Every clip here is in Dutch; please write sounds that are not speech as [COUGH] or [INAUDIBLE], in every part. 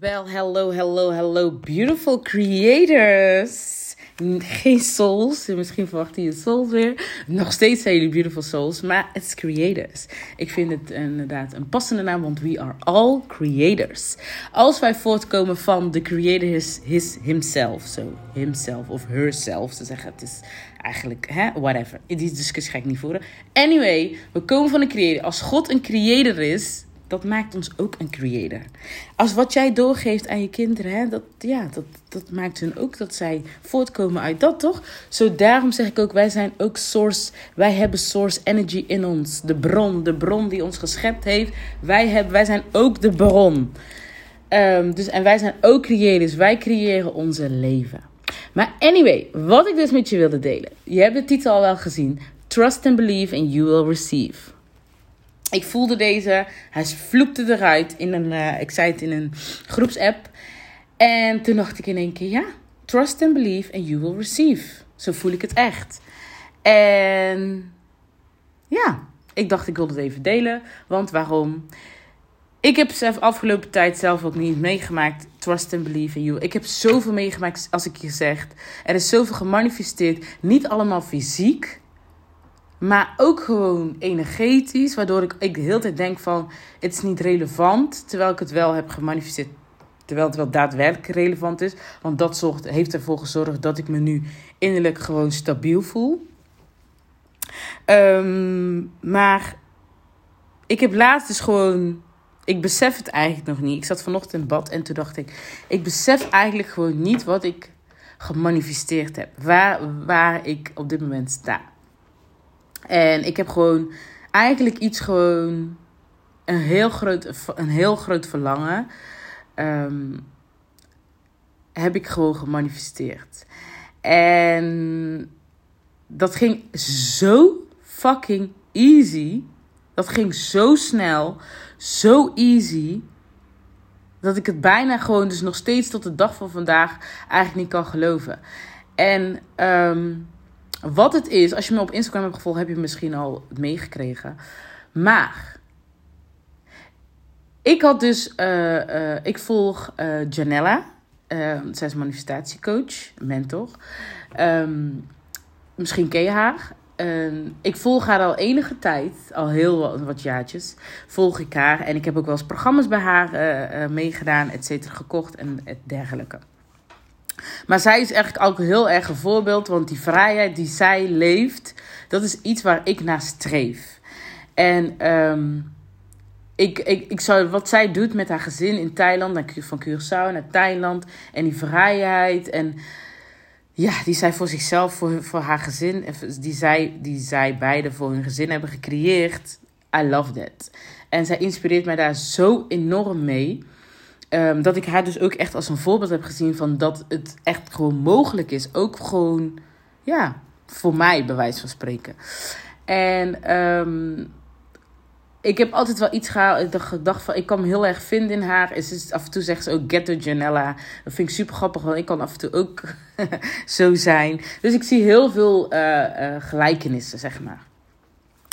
Well, hello, hello, hello, beautiful creators. Geen souls. Misschien verwachten je souls weer. Nog steeds zijn jullie beautiful souls, maar is creators. Ik vind het inderdaad een passende naam, want we are all creators. Als wij voortkomen van de creator is his, himself. So, himself of herself. Ze zeggen het is eigenlijk, hè, whatever. Die discussie ga ik niet voeren. Anyway, we komen van een creator. Als God een creator is, dat maakt ons ook een creator. Als wat jij doorgeeft aan je kinderen, hè, dat, ja, dat, dat maakt hun ook dat zij voortkomen uit dat, toch? Zo daarom zeg ik ook, wij zijn ook source, wij hebben source energy in ons. De bron, de bron die ons geschept heeft. Wij, hebben, wij zijn ook de bron. Ehm, dus, en wij zijn ook creators. Wij creëren onze leven. Maar anyway, wat ik dus met je wilde delen. Je hebt de titel al wel gezien. Trust and believe and you will receive. Ik voelde deze. Hij vloekte eruit. In een, uh, ik zei het in een groepsapp. En toen dacht ik in één keer: ja, trust and believe and you will receive. Zo voel ik het echt. En ja, ik dacht ik wilde het even delen. Want waarom? Ik heb zelf afgelopen tijd zelf ook niet meegemaakt. Trust and believe in you. Ik heb zoveel meegemaakt, als ik je zeg. Er is zoveel gemanifesteerd. Niet allemaal fysiek. Maar ook gewoon energetisch, waardoor ik, ik de hele tijd denk van het is niet relevant, terwijl ik het wel heb gemanifesteerd. Terwijl het wel daadwerkelijk relevant is. Want dat zorgt, heeft ervoor gezorgd dat ik me nu innerlijk gewoon stabiel voel. Um, maar ik heb laatst dus gewoon. Ik besef het eigenlijk nog niet. Ik zat vanochtend in bad en toen dacht ik. Ik besef eigenlijk gewoon niet wat ik gemanifesteerd heb. Waar, waar ik op dit moment sta. En ik heb gewoon eigenlijk iets gewoon een heel groot, een heel groot verlangen. Um, heb ik gewoon gemanifesteerd. En dat ging zo fucking easy. Dat ging zo snel, zo easy. Dat ik het bijna gewoon, dus nog steeds tot de dag van vandaag, eigenlijk niet kan geloven. En um, wat het is, als je me op Instagram hebt gevolgd, heb je misschien al meegekregen. Maar ik had dus, uh, uh, ik volg uh, Janella. zij is manifestatiecoach, mentor. Um, misschien ken je haar. Um, ik volg haar al enige tijd, al heel wat, wat, jaartjes, volg ik haar. En ik heb ook wel eens programma's bij haar meegedaan, et cetera, gekocht en dergelijke. Maar zij is eigenlijk ook heel erg een voorbeeld, want die vrijheid die zij leeft, dat is iets waar ik naar streef. En um, ik, ik, ik zou, wat zij doet met haar gezin in Thailand, van Curaçao naar Thailand, en die vrijheid en ja, die zij voor zichzelf, voor, voor haar gezin, die zij, die zij beide voor hun gezin hebben gecreëerd. I love that. En zij inspireert mij daar zo enorm mee. Um, dat ik haar dus ook echt als een voorbeeld heb gezien van dat het echt gewoon mogelijk is. Ook gewoon, ja, voor mij, bij wijze van spreken. En um, ik heb altijd wel iets gedacht van, ik kan me heel erg vinden in haar. Is, is, af en toe zegt ze ook ghetto Janella. Dat vind ik super grappig, want ik kan af en toe ook [LAUGHS] zo zijn. Dus ik zie heel veel uh, uh, gelijkenissen, zeg maar.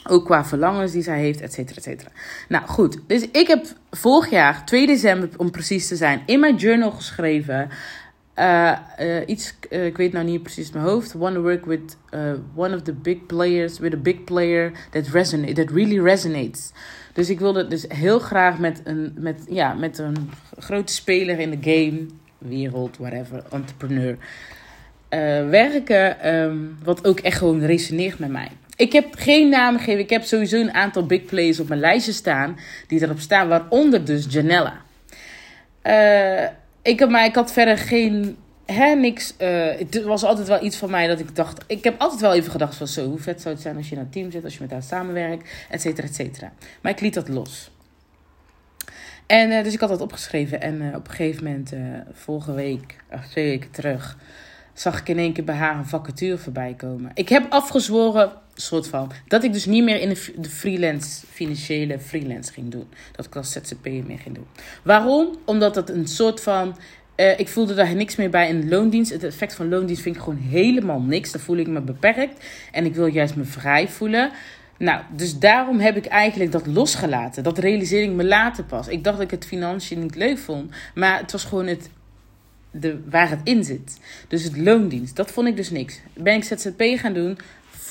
Ook qua verlangens die zij heeft, et cetera, et cetera. Nou goed, dus ik heb vorig jaar, 2 december om precies te zijn, in mijn journal geschreven. Uh, uh, iets, uh, ik weet nou niet precies mijn hoofd. To work with one of the big players, with a big player that resonate, that really resonates. Dus ik wilde dus heel graag met een, met, ja, met een grote speler in de game, wereld, whatever, entrepreneur, werken. Um, wat ook echt gewoon resoneert met mij. Ik heb geen namen gegeven. Ik heb sowieso een aantal big players op mijn lijstje staan. Die erop staan. Waaronder dus Janella. Uh, ik, maar ik had verder geen... Hè, niks. Uh, het was altijd wel iets van mij dat ik dacht... Ik heb altijd wel even gedacht van zo. Hoe vet zou het zijn als je in een team zit. Als je met haar samenwerkt. Et cetera, et cetera. Maar ik liet dat los. En uh, dus ik had dat opgeschreven. En op een gegeven moment, vorige week, of twee weken terug zag ik in één keer bij haar een vacature voorbij komen. Ik heb afgezworen, soort van, dat ik dus niet meer in de, freelance, financiële freelance ging doen. Dat ik als ZZP'er meer ging doen. Waarom? Omdat dat een soort van... Uh, ik voelde daar niks meer bij in loondienst. Het effect van loondienst vind ik gewoon helemaal niks. Daar voel ik me beperkt. En ik wil juist me vrij voelen. Nou, dus daarom heb ik eigenlijk dat losgelaten. Dat realiseerde ik me later pas. Ik dacht dat ik het financiën niet leuk vond. Maar het was gewoon het, de, waar het in zit. Dus het loondienst. Dat vond ik dus niks. Ben ik ZZP gaan doen.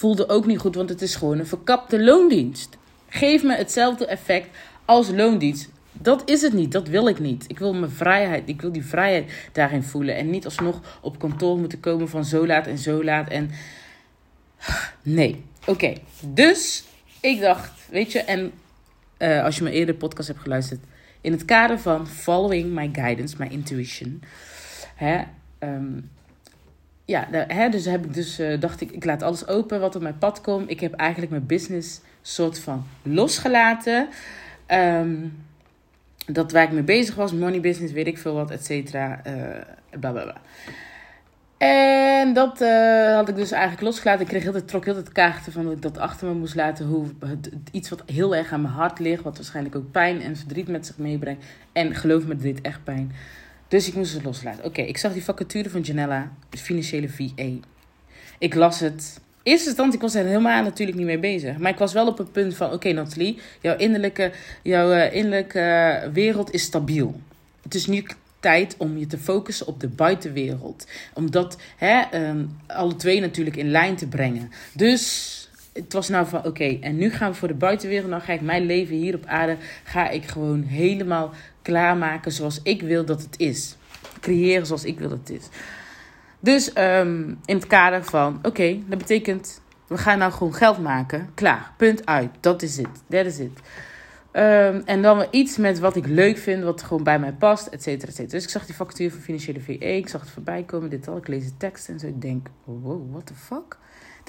Voelde ook niet goed, want het is gewoon een verkapte loondienst. Geef me hetzelfde effect als loondienst. Dat is het niet. Dat wil ik niet. Ik wil mijn vrijheid. Ik wil die vrijheid daarin voelen. En niet alsnog op kantoor moeten komen van zo laat en zo laat. En nee. Oké. Dus ik dacht, weet je, en uh, als je mijn eerder podcast hebt geluisterd. In het kader van following my guidance, my intuition. Hè, um, ja, hè, dus heb ik dus uh, dacht ik, ik laat alles open wat op mijn pad komt. Ik heb eigenlijk mijn business soort van losgelaten. Um, dat waar ik mee bezig was, money business, weet ik veel wat, et cetera. Uh, bla bla bla. En dat uh, had ik dus eigenlijk losgelaten. Ik kreeg heel, trok heel het kaarten van dat ik dat achter me moest laten. Hoe iets wat heel erg aan mijn hart ligt. Wat waarschijnlijk ook pijn en verdriet met zich meebrengt. En geloof me, dit echt pijn. Dus ik moest het loslaten. Oké, ik zag die vacature van Janella. Financiële VA. Ik las het eerste instantie, ik was er helemaal natuurlijk niet mee bezig. Maar ik was wel op het punt van, oké Nathalie, jouw innerlijke, jouw uh, innerlijke wereld is stabiel. Het is nu tijd om je te focussen op de buitenwereld. Om dat hè, um, alle twee natuurlijk in lijn te brengen. Dus het was nou van, oké, en nu gaan we voor de buitenwereld. Nou ga ik mijn leven hier op aarde, ga ik gewoon helemaal klaarmaken zoals ik wil dat het is. Creëren zoals ik wil dat het is. Dus um, in het kader van, oké, dat betekent, we gaan nou gewoon geld maken. Klaar, punt uit. Dat is het. Dat is het. Um, en dan weer iets met wat ik leuk vind, wat gewoon bij mij past, et cetera, et cetera. Dus ik zag die factuur van financiële VE, ik zag het voorbij komen, dit al. Ik lees de tekst en zo. Ik denk, wow, what the fuck?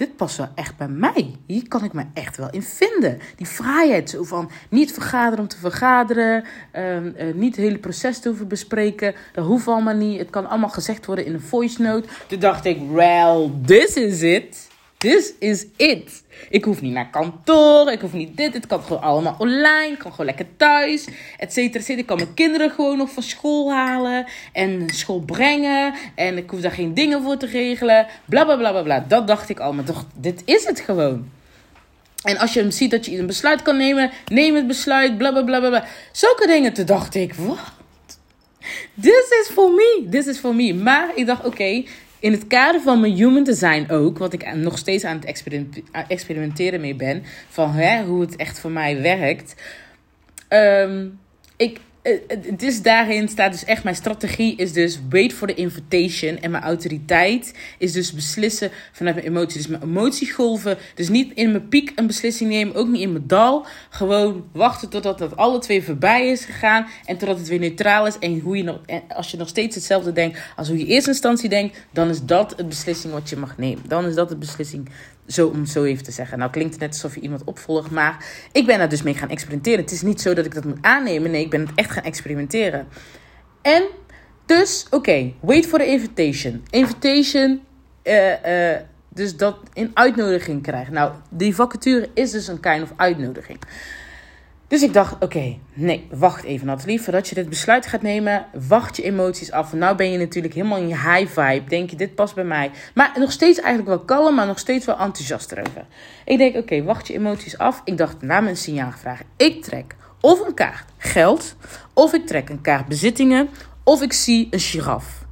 Dit past wel echt bij mij. Hier kan ik me echt wel in vinden. Die vrijheid zo van niet vergaderen om te vergaderen. Um, uh, niet het hele proces te hoeven bespreken. Dat hoeft allemaal niet. Het kan allemaal gezegd worden in een voice note. Toen dacht ik, well, this is it. This is it. Ik hoef niet naar kantoor. Ik hoef niet dit. Het kan gewoon allemaal online. Ik kan gewoon lekker thuis. Et cetera. Ik kan mijn kinderen gewoon nog van school halen. En school brengen. En ik hoef daar geen dingen voor te regelen. Bla bla bla bla. Dat dacht ik al. Maar toch, dit is het gewoon. En als je hem ziet dat je een besluit kan nemen. Neem het besluit. Bla bla bla bla. Zulke dingen. Toen dacht ik, wat? This is for me. This is for me. Maar ik dacht, oké. In het kader van mijn human design ook, wat ik nog steeds aan het experimenteren mee ben, van hè, hoe het echt voor mij werkt. Um, ik, het is daarin staat dus echt mijn strategie is dus wait for the invitation en mijn autoriteit is dus beslissen vanuit mijn emotie. Dus mijn emotiegolven, dus niet in mijn piek een beslissing nemen, ook niet in mijn dal. Gewoon wachten totdat dat alle twee voorbij is gegaan en totdat het weer neutraal is. En hoe je nog, als je nog steeds hetzelfde denkt als hoe je in eerste instantie denkt, dan is dat het beslissing wat je mag nemen. Dan is dat de beslissing zo, om zo even te zeggen. Nou klinkt het net alsof je iemand opvolgt, maar ik ben daar dus mee gaan experimenteren. Het is niet zo dat ik dat moet aannemen. Nee, ik ben het echt gaan experimenteren. En dus, oké, wait for the invitation. Invitation, uh, uh, dus dat in uitnodiging krijgen. Nou, die vacature is dus een kind of uitnodiging. Dus ik dacht, oké, nee, wacht even Nathalie. Voordat je dit besluit gaat nemen, wacht je emoties af. Nou ben je natuurlijk helemaal in je high vibe. Denk je, dit past bij mij. Maar nog steeds eigenlijk wel kalm, maar nog steeds wel enthousiast erover. Ik denk, oké, wacht je emoties af. Ik dacht, na mijn signaal vragen. Ik trek of een kaart geld, of ik trek een kaart bezittingen, of ik zie een giraf.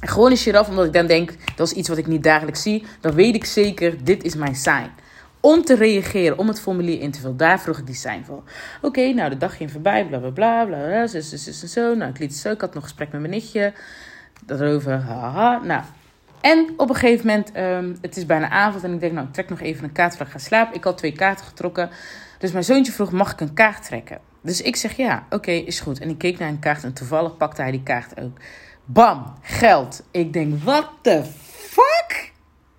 Gewoon een giraf, omdat ik dan denk, dat is iets wat ik niet dagelijks zie. Dan weet ik zeker, dit is mijn sign om te reageren, om het formulier in te vullen. Daar vroeg ik die zijn voor. Oké, nou de dag ging voorbij, bla bla bla, bla, bla zo, zo, zo, zo. Nou, ik liet het zo. Ik had nog gesprek met mijn nichtje. Daarover, haha. Nou, en op een gegeven moment, um, het is bijna avond en ik denk, nou, ik trek nog even een kaart voordat ik ga slapen. Ik had twee kaarten getrokken. Dus mijn zoontje vroeg, mag ik een kaart trekken? Dus ik zeg, ja, oké, is goed. En ik keek naar een kaart en toevallig pakte hij die kaart ook. Bam, geld. Ik denk, what the fuck?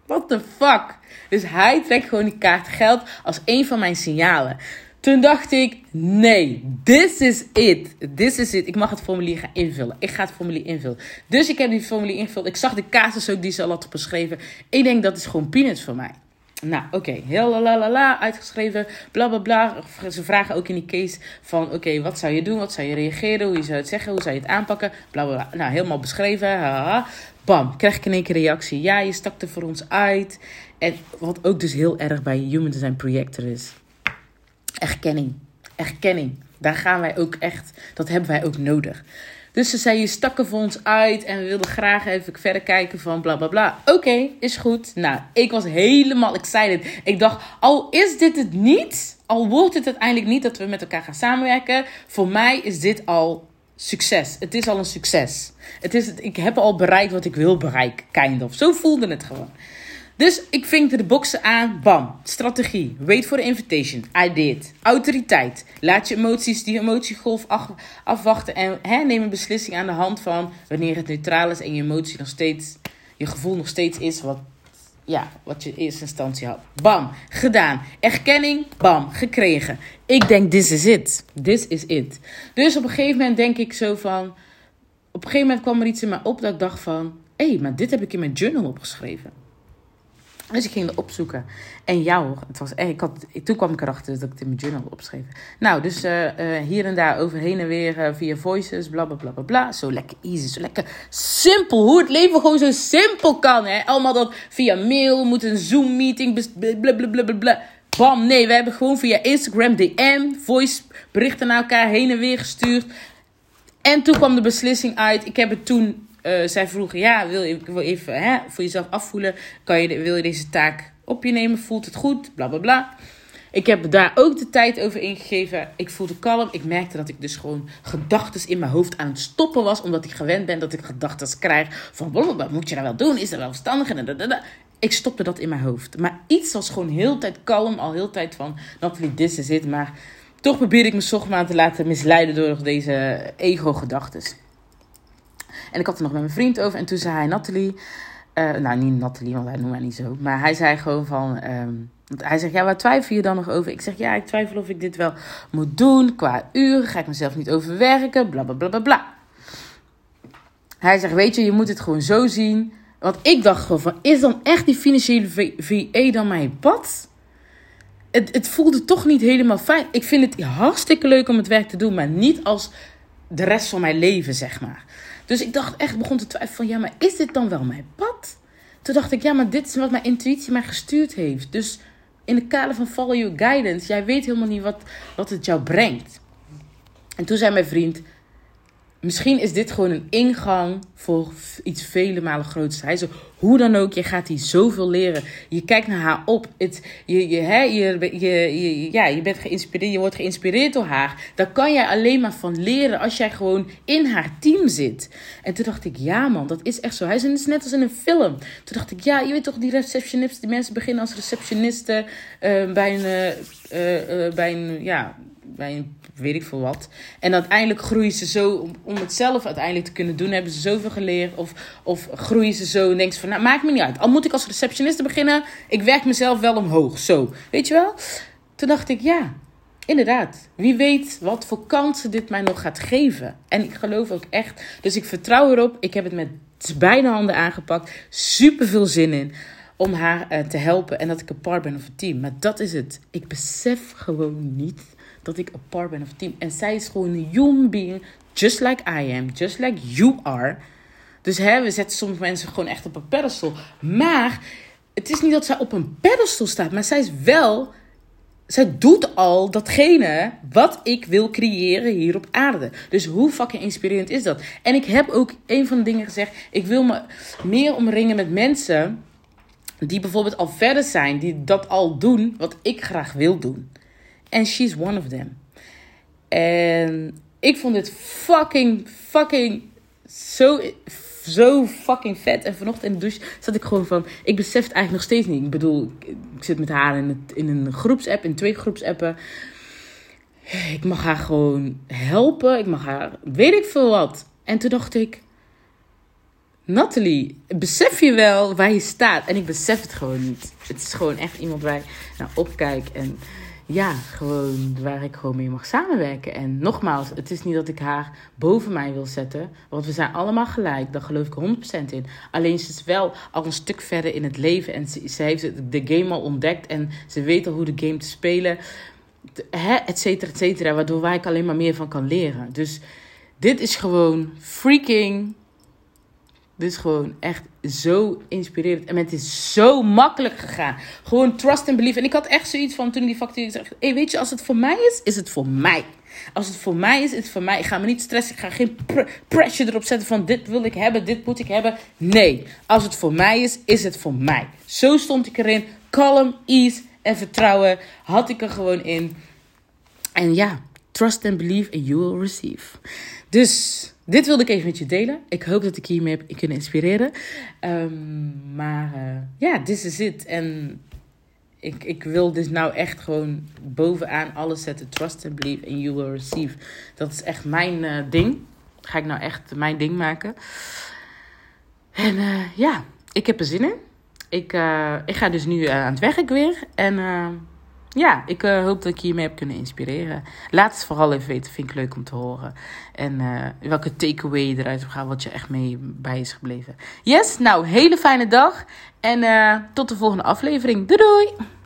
What the fuck? Dus hij trekt gewoon die kaart geld als een van mijn signalen. Toen dacht ik, nee, this is it. This is it. Ik mag het formulier gaan invullen. Ik ga het formulier invullen. Dus ik heb die formulier ingevuld. Ik zag de casus ook die ze al had beschreven. Ik denk, dat is gewoon peanuts voor mij. Nou, oké, heel la la la uitgeschreven, bla bla bla. Ze vragen ook in die case van, oké, wat zou je doen? Wat zou je reageren? Hoe zou je het zeggen? Hoe zou je het aanpakken? Bla bla. Nou, helemaal beschreven. Haha. Bam, krijg ik in één keer reactie. Ja, je stak er voor ons uit. En wat ook dus heel erg bij Human Design Projector is. Erkenning. Erkenning. Daar gaan wij ook echt, dat hebben wij ook nodig. Dus ze zei, je stak er voor ons uit en we wilden graag even verder kijken van bla bla bla. Oké, is goed. Nou, ik was helemaal excited. Ik dacht, al is dit het niet, al wordt het uiteindelijk niet dat we met elkaar gaan samenwerken. Voor mij is dit al succes. Het is al een succes. Het is, ik heb al bereikt wat ik wil bereiken, kind of. Zo voelde het gewoon. Dus ik vinkte de boxen aan. Bam. Strategie. Wait for the invitation. I did. Autoriteit. Laat je emoties, die emotiegolf afwachten. En hè, neem een beslissing aan de hand van wanneer het neutraal is en je emotie nog steeds, je gevoel nog steeds is wat, ja, wat je in eerste instantie had. Bam. Gedaan. Erkenning. Bam. Gekregen. Ik denk, this is it. This is it. Dus op een gegeven moment denk ik zo van. Op een gegeven moment kwam er iets in me op dat ik dacht van. Hé, hey, maar dit heb ik in mijn journal opgeschreven. Dus ik ging er opzoeken. En ja hoor, het was, ik had, toen kwam ik erachter dat ik het in mijn journal opschreef. Nou, dus uh, uh, hier en daar over heen en weer uh, via voices, bla bla bla. Zo lekker easy, zo lekker simpel. Hoe het leven gewoon zo simpel kan, hè. Allemaal dat via mail, moet een Zoom meeting, bla bla bla bla bla. Bam, nee, we hebben gewoon via Instagram DM, voice berichten naar elkaar heen en weer gestuurd. En toen kwam de beslissing uit. Ik heb het toen uh, zij vroegen, ja, wil je wil even hè, voor jezelf afvoelen. Kan je, wil je deze taak op je nemen? Voelt het goed? Bla bla bla. Ik heb daar ook de tijd over ingegeven. Ik voelde kalm. Ik merkte dat ik dus gewoon gedachten in mijn hoofd aan het stoppen was. Omdat ik gewend ben dat ik gedachten krijg van... Wat moet je nou wel doen? Is dat wel verstandig? Ik stopte dat in mijn hoofd. Maar iets was gewoon heel tijd kalm. Al heel tijd van, Natalie, this is it. Maar toch probeerde ik me zomaar te laten misleiden door deze ego-gedachten. En ik had er nog met mijn vriend over. En toen zei hij, Nathalie... Uh, nou, niet Nathalie, want hij noemt mij niet zo. Maar hij zei gewoon van... Um, hij zegt, ja, waar twijfel je dan nog over? Ik zeg, ja, ik twijfel of ik dit wel moet doen. Qua uren ga ik mezelf niet overwerken. Bla, bla, bla, bla, bla. Hij zegt, weet je, je moet het gewoon zo zien. Want ik dacht gewoon van, is dan echt die financiële VE dan mijn pad? Het, het voelde toch niet helemaal fijn. Ik vind het hartstikke leuk om het werk te doen, maar niet als de rest van mijn leven, zeg maar. Dus ik dacht echt, begon te twijfelen van, ja, maar is dit dan wel mijn pad? Toen dacht ik, ja, maar dit is wat mijn intuïtie mij gestuurd heeft. Dus in de kader van follow your guidance, jij weet helemaal niet wat, wat het jou brengt. En toen zei mijn vriend, misschien is dit gewoon een ingang voor iets vele malen groter. Hij zo, hoe dan ook, je gaat hier zoveel leren. Je kijkt naar haar op. Je, je, ja, je bent geïnspireerd, je wordt geïnspireerd door haar. Daar kan jij alleen maar van leren als jij gewoon in haar team zit. En toen dacht ik, ja man, dat is echt zo. Hij is net als in een film. Toen dacht ik, ja, je weet toch, die receptionisten, die mensen beginnen als receptionisten uh, bij een, uh, uh, bij een, ja, bij een weet ik veel wat. En uiteindelijk groeien ze zo, om, om het zelf uiteindelijk te kunnen doen, hebben ze zoveel geleerd. Of, of groeien ze zo en denken ze van, nou maakt me niet uit. Al moet ik als receptioniste beginnen, ik werk mezelf wel omhoog. Zo, weet je wel? Toen dacht ik, ja, inderdaad. Wie weet wat voor kansen dit mij nog gaat geven. En ik geloof ook echt. Dus ik vertrouw erop. Ik heb het met beide handen aangepakt. Super veel zin in om haar uh, te helpen en dat ik een part ben of een team. Maar dat is het. Ik besef gewoon niet dat ik een part ben of team. En zij is gewoon een human being, just like I am, just like you are. Dus hè, we zetten sommige mensen gewoon echt op een pedestal. Maar het is niet dat zij op een pedestal staat, maar zij is wel. Zij doet al datgene wat ik wil creëren hier op aarde. Dus hoe fucking inspirerend is dat? En ik heb ook een van de dingen gezegd. Ik wil me meer omringen met mensen die bijvoorbeeld al verder zijn, die dat al doen wat ik graag wil doen. En she's one of them. En ik vond dit fucking, fucking zo, zo fucking vet. En vanochtend in de douche zat ik gewoon van... Ik besef het eigenlijk nog steeds niet. Ik bedoel, ik zit met haar in, het, in een groepsapp, in twee groepsappen. Ik mag haar gewoon helpen. Ik mag haar, weet ik veel wat. En toen dacht ik... Natalie, besef je wel waar je staat? En ik besef het gewoon niet. Het is gewoon echt iemand waar ik naar opkijk. En ja, gewoon waar ik gewoon mee mag samenwerken. En nogmaals, het is niet dat ik haar boven mij wil zetten. Want we zijn allemaal gelijk. Daar geloof ik 100% in. Alleen ze is wel al een stuk verder in het leven. En ze, ze heeft de game al ontdekt. En ze weet al hoe de game te spelen. Hè, et cetera, et cetera. Waardoor waar ik alleen maar meer van kan leren. Dus dit is gewoon freaking dit gewoon echt zo inspirerend. En het is zo makkelijk gegaan. Gewoon trust and believe. En ik had echt zoiets van toen die factuur zei: hey, weet je, als het voor mij is, is het voor mij. Als het voor mij is, is het voor mij. Ik ga me niet stressen. Ik ga geen pressure erop zetten van dit wil ik hebben, dit moet ik hebben. Nee, als het voor mij is, is het voor mij. Zo stond ik erin. Kalm, ease en vertrouwen had ik er gewoon in. En ja, trust and believe and you will receive. Dus dit wilde ik even met je delen. Ik hoop dat ik hiermee heb kunnen inspireren. Um, maar uh, ja, this is it. En ik, ik wil dus nou echt gewoon bovenaan alles zetten. Trust and believe and you will receive. Dat is echt mijn uh, ding. Ga ik nou echt mijn ding maken. En uh, ja, ik heb er zin in. Ik, ik ga dus nu aan het werk weer. En ja, ik uh, hoop dat ik hiermee heb kunnen inspireren. Laat het vooral even weten, vind ik leuk om te horen. En uh, welke takeaway je eruit gaat, wat je echt mee bij is gebleven. Yes, nou, hele fijne dag. En uh, tot de volgende aflevering. Doei doei!